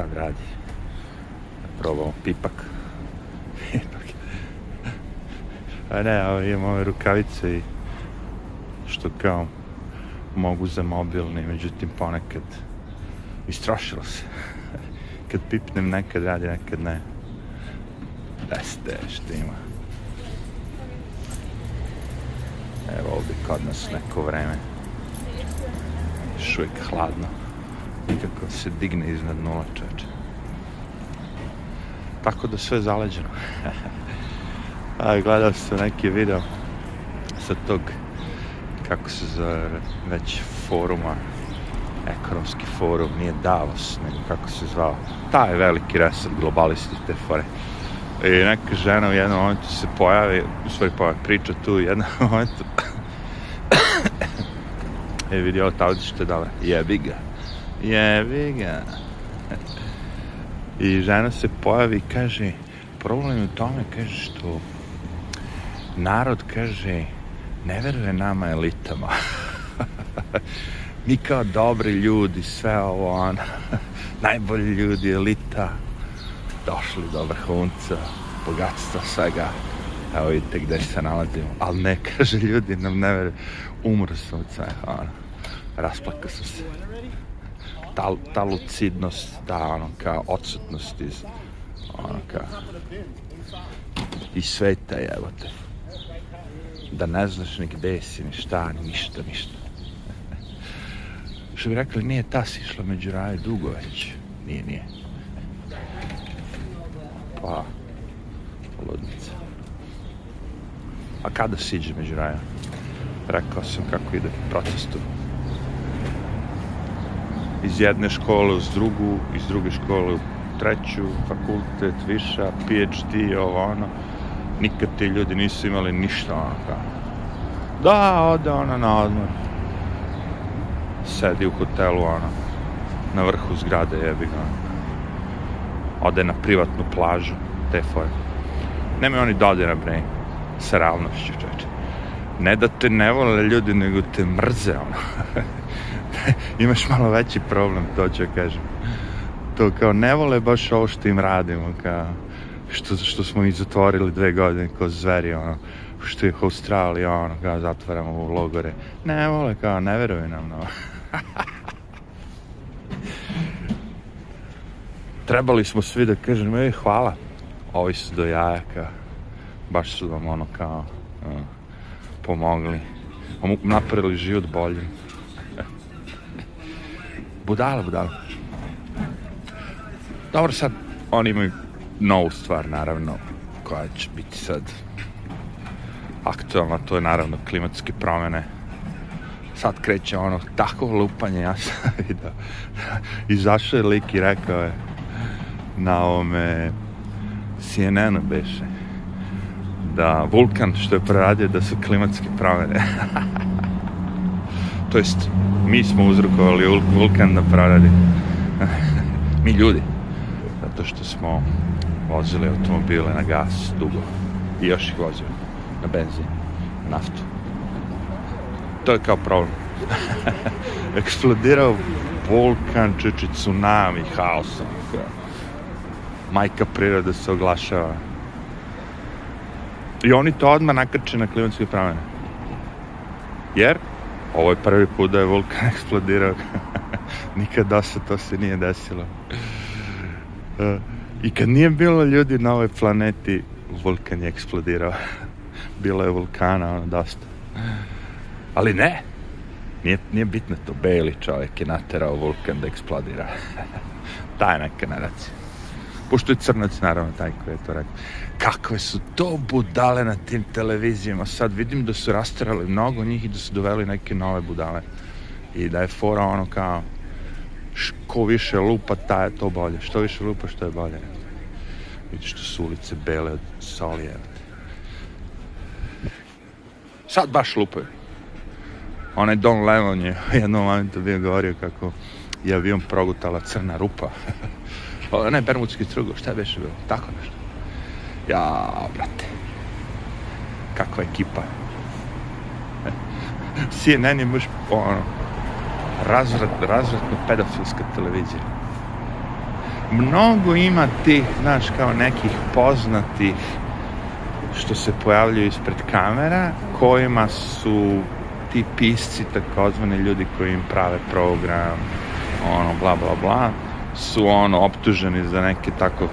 sad radi. Probamo pipak. A ne, ali imam ove rukavice i što kao mogu za mobilni, međutim ponekad istrošilo se. kad pipnem nekad radi, nekad ne. Beste, što ima. Evo ovde kod nas neko vreme. Još uvijek hladno i kako se digne iznad nula čoveče. Tako da sve je zaleđeno. A, gledao sam neki video sa tog, kako se za već foruma, ekonomski forum, nije Davos, nego kako se zvao. Taj veliki reset globalisti te fore. I neka žena u jednom momentu se pojavi, u svoj pojavi priča tu u jednom momentu. I e, vidi ovo tavdište dala, jebi ga. Jebi ga. I žena se pojavi i kaže, problem je u tome, kaže, što narod, kaže, ne veruje nama elitama. Mi kao dobri ljudi, sve ovo, ono, najbolji ljudi, elita, došli do vrhunca, bogatstva, svega. Evo vidite gde se nalazimo. Ali ne, kaže, ljudi nam ne veruje. Umro sam od sve, ono. Rasplakao sam se ta, ta lucidnost, ta da, ono kao odsutnost iz ono kao iz sveta jebote. Da ne znaš ni gde si, ni šta, ni ništa, ništa. Što bi rekli, nije tas išla među raje dugo već. Nije, nije. Pa, ludnica. A kada siđe među raja? Rekao sam kako ide protestu iz jedne škole u drugu, iz druge škole u treću, fakultet, viša, PhD, ovo ono. Nikad ti ljudi nisu imali ništa ono kao. Da, ode ona na odmor. Sedi u hotelu ona, na vrhu zgrade jebi ga. Ode na privatnu plažu, te foje. Nemaju oni da na bre, sa ravnošću čoveče. Ne da te ne vole ljudi, nego te mrze ono. imaš malo veći problem, to ću kažem. To kao ne vole baš ovo što im radimo, kao što, što smo ih zatvorili dve godine ko zveri, ono, što ih Australija, ono, kao zatvaramo u logore. Ne vole, kao, ne veruju nam no. Trebali smo svi da kažemo, ej, hvala, ovi su do jajaka, baš su vam ono kao uh, pomogli, napravili život bolji budala, budala. Dobro, sad oni imaju novu stvar, naravno, koja će biti sad aktualna, to je naravno klimatske promene. Sad kreće ono, tako lupanje, ja sam vidio. Izašao je lik i rekao je na ovome CNN-u beše da vulkan što je preradio da su klimatske promene. to jest mi smo uzrokovali vulkan da proradi. mi ljudi. Zato što smo vozili automobile na gas dugo. I još ih vozio na benzin, na naftu. To je kao problem. Eksplodirao vulkan, čiči tsunami, haosom. Majka priroda se oglašava. I oni to odmah nakrče na klimatske promene. Jer Ovo je prvi put da je vulkan eksplodirao. Nikad da se to se nije desilo. E, I kad nije bilo ljudi na ovoj planeti, vulkan je eksplodirao. bilo je vulkana, ono, dosta. Ali ne, nije, nije bitno to, beli čovjek je naterao vulkan da eksplodira. Tajna kanadacija pošto je crnac naravno taj koji je to rekao. Kakve su to budale na tim televizijama, sad vidim da su rasterali mnogo njih i da su doveli neke nove budale i da je fora ono kao ko više lupa, ta je to bolje. Što više lupa, što je bolje. Vidiš što su ulice bele od soli, Sad baš lupaju. Onaj Don Lennon je u jednom momentu bio govorio kako je avion progutala crna rupa. O, pa, ne, Bermudski strugo, šta beše bilo? Tako nešto. Ja, brate. Kakva ekipa. CNN je mrš, ono, razvrat, razvratno pedofilska televizija. Mnogo ima tih, znaš, kao nekih poznatih što se pojavljuju ispred kamera, kojima su ti pisci, takozvani ljudi koji im prave program, ono, bla, bla, bla, su ono optuženi za neke tako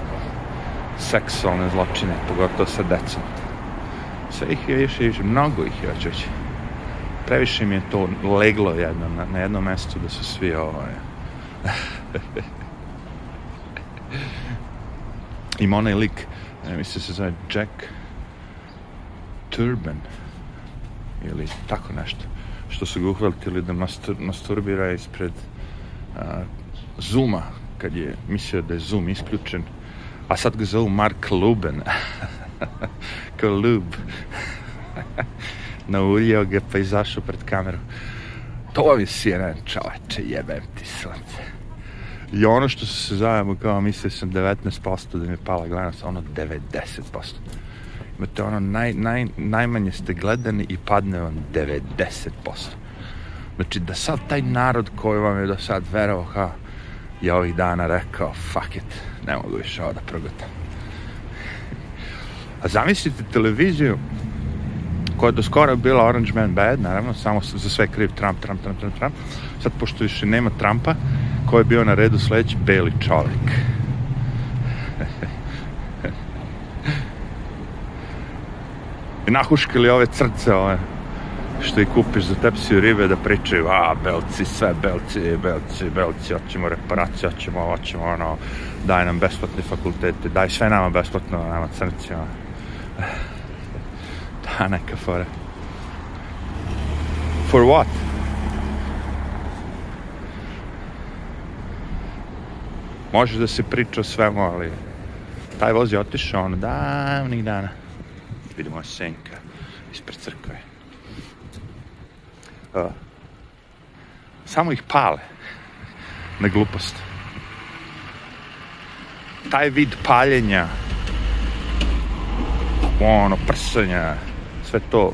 seksualne zločine, pogotovo sa decom. Sve ih je više, više, mnogo ih je već Previše mi je to leglo jedno, na, na jednom mestu da su svi ovaj... Ima onaj lik, e, mislim se zove Jack Turban ili tako nešto što su ga uhvatili da mastur, masturbira ispred a, Zuma kad je mislio da je Zoom isključen, a sad ga zovu Mark Luben. Kao Lub. Nauljao ga pa izašao pred kameru. To vam je CNN čoveče, jebem ti sunce. I ono što se zajemo, kao mislio sam 19% da mi je pala gledanost, ono 90%. Imate ono, naj, naj, najmanje ste gledani i padne vam 90%. Znači da sad taj narod koji vam je do sad verovao, kao, je ovih dana rekao, fuck it, ne mogu više ovo da progutam. A zamislite televiziju koja je do skora bila Orange Man Bad, naravno, samo za sve kriv Trump, Trump, Trump, Trump, Trump. Sad, pošto više nema Trumpa, ko je bio na redu sledeći? Beli čovek. I nahuškili ove crce, ove što i kupiš za tepsiju ribe da pričaju, a, belci, sve belci, belci, belci, hoćemo reparaciju, hoćemo, hoćemo, ono, daj nam besplatne fakultete, daj sve nama besplatno, nama crncima. Da, neka fora. For what? Može da se priča o svemu, ali taj voz je otišao on davnih dana. Vidimo senka ispred crkve uh, samo ih pale na glupost. Taj vid paljenja, ono, prsanja, sve to,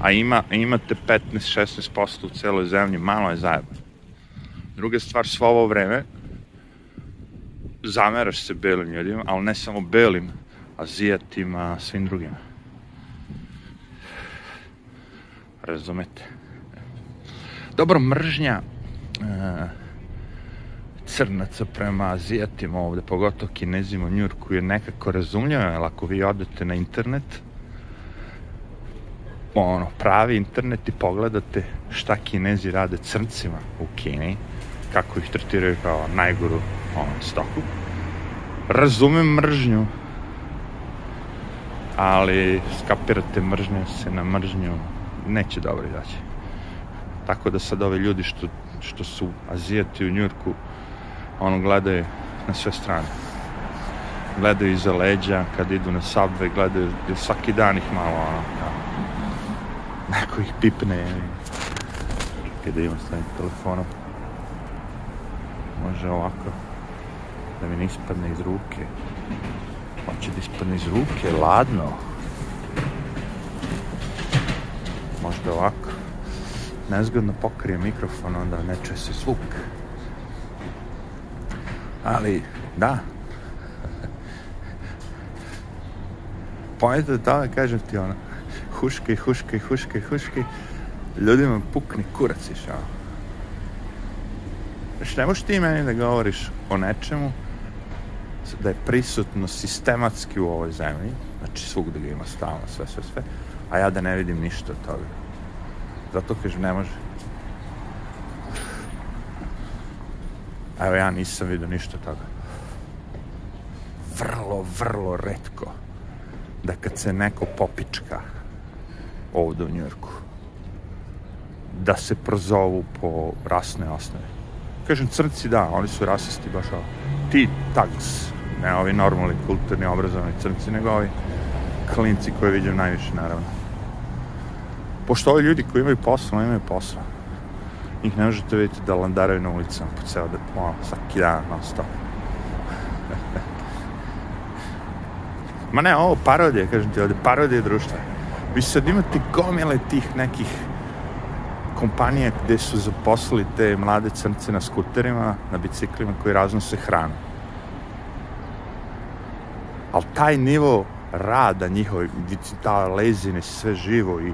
a ima, imate 15-16% u celoj zemlji, malo je zajebano. Druga stvar, svo ovo vreme, zameraš se belim ljudima, ali ne samo belim, azijatima, svim drugima. Razumete? Dobro, mržnja e, crnaca prema Azijatima ovde, pogotovo Kinezima u Njurku, je nekako razumljiva, ali ako vi odete na internet, ono, pravi internet i pogledate šta Kinezi rade crncima u Kini, kako ih tretiraju kao najgoru ono, stoku, razumem mržnju, ali skapirate mržnje se na mržnju, neće dobro izaći. Tako da sad ove ljudi što, što su Azijati u Njurku, ono gledaju na sve strane. Gledaju iza leđa, kad idu na subway, gledaju, svaki dan ih malo, ono, kao, da, neko ih pipne. Čekaj da imam stavim telefonom. Može ovako, da mi ne ispadne iz ruke. Hoće da ispadne iz ruke, ladno. Možda ovako nezgodno pokrije mikrofon, onda ne čuje se zvuk. Ali, da, pojenta da kažem ti ono, huške, huške, huške, huške, ljudima pukni kurac išao. Znači, ne možeš ti meni da govoriš o nečemu da je prisutno sistematski u ovoj zemlji, znači svugdje ga ima stalno, sve, sve, sve, a ja da ne vidim ništa od toga. Zato kažem, ne može. Evo, ja nisam vidio ništa toga. Vrlo, vrlo redko da kad se neko popička ovde u Njujorku, da se prozovu po rasnoj osnovi. Kažem, crnci da, oni su rasisti baš ovo. Ti tags, ne ovi normalni, kulturni, obrazovani crnci, nego ovi klinci koje vidim najviše, naravno pošto ovi ljudi koji imaju posao, imaju posao. Ih ne možete vidjeti da landaraju na ulicama po ceo da, ono, svaki dan, non stop. Ma ne, ovo parodije, kažem ti ovde, parodije društva. Vi sad imate gomile tih nekih kompanija gde su zaposlili te mlade crnce na skuterima, na biciklima koji raznose hranu. Ali taj nivo rada njihovi, ta lezine, sve živo i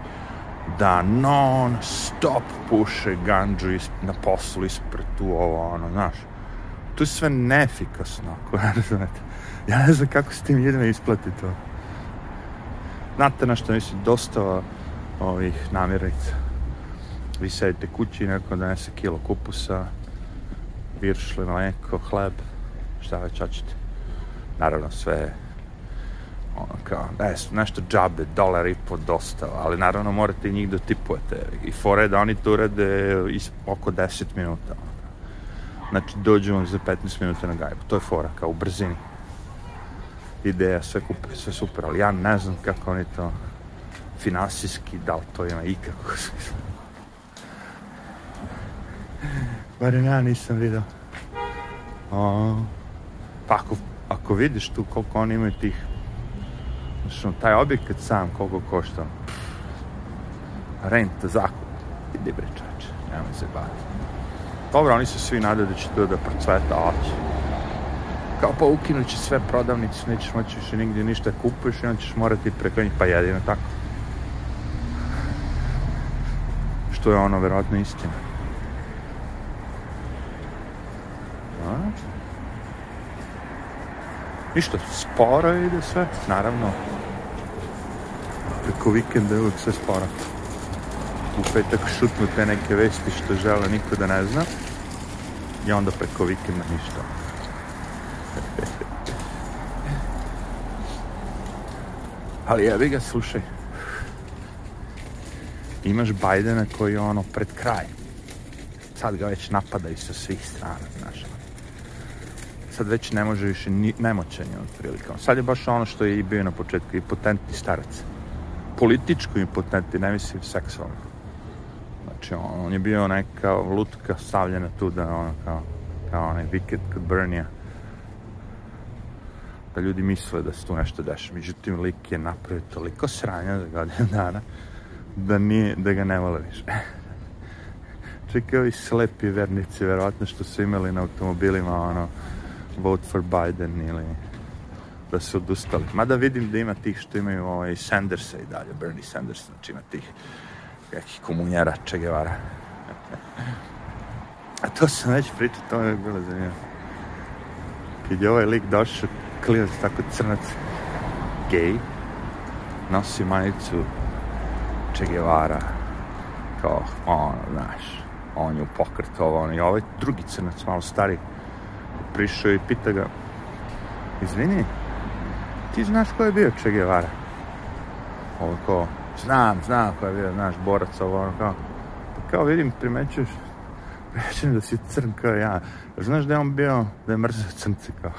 da non stop puše ganđu na poslu ispred tu ovo ono, znaš to je sve neefikasno ako ne razumete ja ne znam kako se tim ljudima isplati to znate na što mislim dostava ovih namirnica vi sedite kući i neko donese kilo kupusa viršle, mleko, hleb šta već hoćete naravno sve ono kao, ne, nešto džabe, dolar i po dosta, ali naravno morate njih da tipujete. I fora da oni to urade oko 10 minuta. Znači, dođu vam za 15 minuta na gajbu. To je fora, kao u brzini. Ideja, sve, kupe, sve super, ali ja ne znam kako oni to finansijski, da li to ima ikako smisla. Barem ja nisam vidio. O, pa ako, ako vidiš tu koliko oni imaju tih praktično taj objekat sam koliko košta. Rent, zakup, ide bre čače, nemoj se bati. Dobro, oni se svi nadaju da će to da procveta, a Kao pa ukinut će sve prodavnice, nećeš moći više nigdje ništa da kupuješ i onda ćeš morati preko njih, pa jedino tako. Što je ono, verovatno, istina. A? Ništa, sporo ide sve, naravno, preko vikenda uvek sve sporo. U petak šutnu te neke vesti što žele niko da ne zna i onda preko vikenda ništa. Ali jebi ga, slušaj. Imaš Bajdena koji je ono pred kraj. Sad ga već napadaju sa svih strana, znaš. Sad već ne može više, ni, nemoćenje je on Sad je baš ono što je i bio na početku, i potentni starac političko impotentni, ne mislim seksualno. Znači, on, on je bio neka lutka stavljena tu da ono kao, kao onaj vikend kod Burnija. Da ljudi misle da se tu nešto deša. Međutim, lik je napravio toliko sranja za godinu dana da, nije, da ga ne vole više. Čak ovi slepi vernici, verovatno što su imali na automobilima, ono, vote for Biden ili pa su odustali. Mada vidim da ima tih što imaju ovaj, Sandersa i dalje, Bernie Sanders, znači ima tih kakih komunjara, čegevara. A to sam već pričao, to je bilo zanimljivo. Kad je ovaj lik došao, klinac tako crnac, gej, nosi majicu čegevara, kao, ono, znaš, on je u pokret on je ovaj drugi crnac, malo stari, prišao i pita ga, izvini, ti znaš ko je bio Che Guevara? Ovo ko, znam, znam ko je bio, znaš, borac, ovo, ono, kao, pa kao vidim, primećuješ, primećujem da si crn kao ja. Znaš da je on bio, da je mrzio crnci, kao.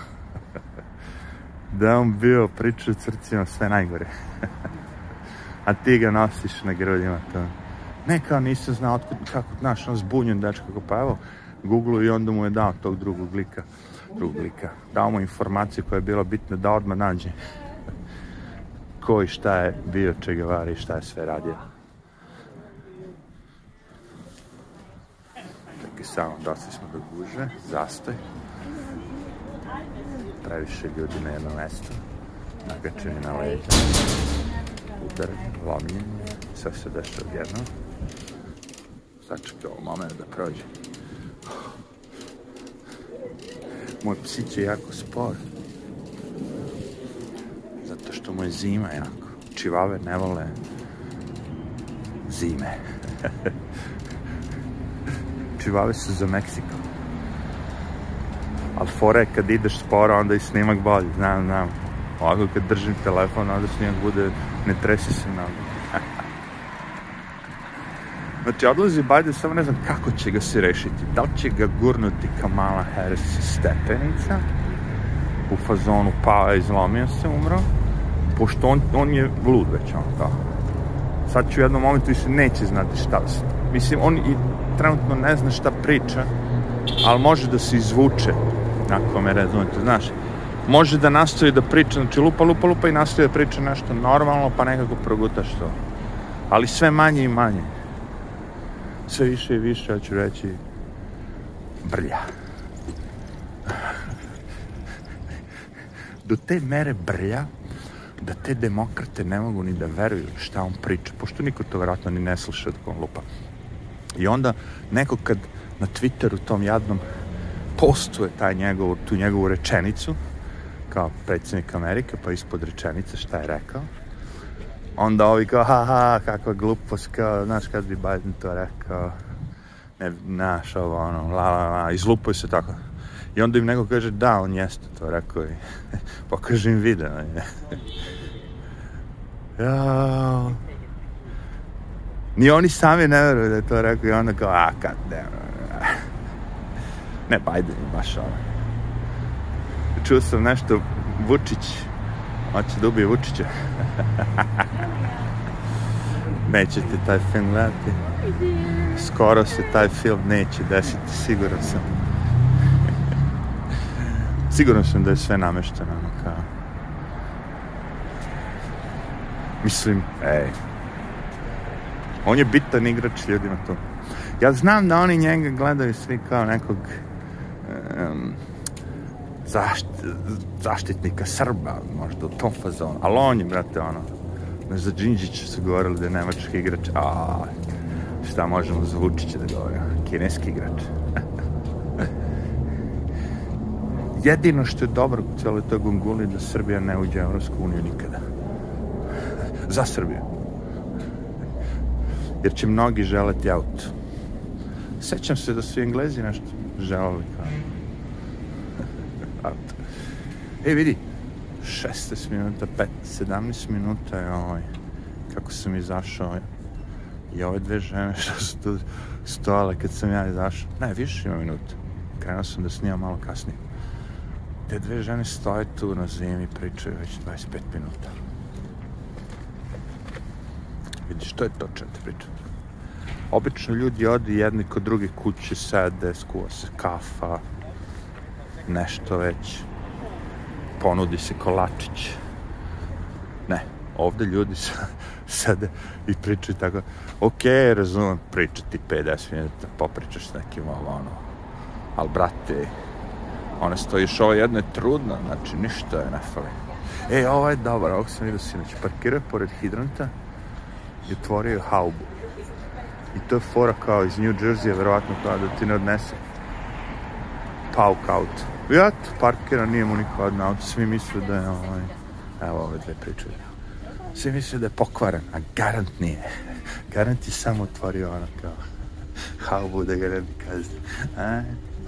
da je on bio priča crcima sve najgore. A ti ga nosiš na grudima, to. Ne, kao nisam znao otkud, kako, znaš, on zbunjen dačko, pa evo, googlu i onda mu je dao tog drugog lika rubrika. Dao mu informaciju koja je bilo bitna da odmah nađe ko i šta je bio Che i šta je sve radio. Čekaj samo, dosta smo do guže, zastoj. Previše ljudi na jedno mesto, nagačeni na leđa, udar, lomljenje, sve se dešava odjedno. Sačekaj ovo moment da prođe. moj psić je jako spor. Zato što mu je zima jako. Čivave ne vole zime. Čivave su za Meksiko. Ali fora je kad ideš sporo, onda i snimak bolji, znam, znam. Ovako kad držim telefon, onda snimak bude, ne trese se na Znači, odlazi Biden, samo ne znam kako će ga se rešiti. Da li će ga gurnuti Kamala Harris sa stepenica u fazonu pa izlomio se, umro, pošto on, on je lud već, ono kao. Da. Sad će u jednom momentu više neće znati šta se. Mislim, on i trenutno ne zna šta priča, ali može da se izvuče, ako me razumete, znaš. Može da nastavi da priča, znači lupa, lupa, lupa i nastavi da priča nešto normalno, pa nekako progutaš to. Ali sve manje i manje sve više i više, ja ću reći, brlja. Do te mere brlja da te demokrate ne mogu ni da veruju šta on priča, pošto niko to vjerojatno ni ne sluša dok on lupa. I onda neko kad na Twitteru tom jadnom postuje taj njegov, tu njegovu rečenicu, kao predsednik Amerike, pa ispod rečenice šta je rekao, onda ovi kao, ha, ha, kakva glupost, kao, znaš, kad bi Biden to rekao, ne, znaš, ovo, ono, la, la, la, izlupoj se tako. I onda im neko kaže, da, on jeste to rekao i pokaže im video. ja. Ni oni sami ne veruju da je to rekao i onda kao, a, kad ne, ne, Biden pa baš ovo. Čuo sam nešto, Vučić, Hoće da ubije Vučića. Nećete taj film gledati. Skoro se taj film neće desiti, siguran sam. siguran sam da je sve namešteno, ono kao... Mislim, ej... On je bitan igrač ljudima tu. Ja znam da oni njega gledaju svi kao nekog... Um, zašt, zaštitnika Srba, možda u tom fazonu, ali on je, brate, ono, znaš, za Đinđića su govorili da je nemački igrač, a šta možemo za Vučića da govorimo, kineski igrač. Jedino što je dobro u cijeloj toj gunguli je da Srbija ne uđe u Evropsku uniju nikada. za Srbiju. Jer će mnogi želeti auto. Sećam se da su i Englezi nešto želeli kao E, vidi, 16 minuta, 5, 17 minuta je ovaj, kako sam izašao. I ove dve žene što su tu stojale kad sam ja izašao. Ne, više ima minuta. Krenuo sam da snimam malo kasnije. Te dve žene stoje tu na zimi, pričaju već 25 minuta. Vidi, što je to čete te Obično ljudi odi jedni kod drugi kuće, sede, skuva se kafa, nešto već ponudi se kolačić. Ne, ovde ljudi sede i pričaju tako, ok, razumem, pričati 50 minuta, popričaš s nekim ovo, ono, ali brate, ona stoji još ovo jedno je trudno, znači ništa je ne fali. E, ovo ovaj je dobar, ovog sam vidio sinoć, parkirao pored hidranta i otvorio haubu. I to je fora kao iz New Jersey, verovatno kao da ti ne odnese pauk auto Ja parkiran, nije mu niko odna auto, svi misle da je ovaj... Evo ove dve priče. Svi misle da je pokvaran, a garant nije. Garant je samo otvorio ono kao... How bude garant kazni. A?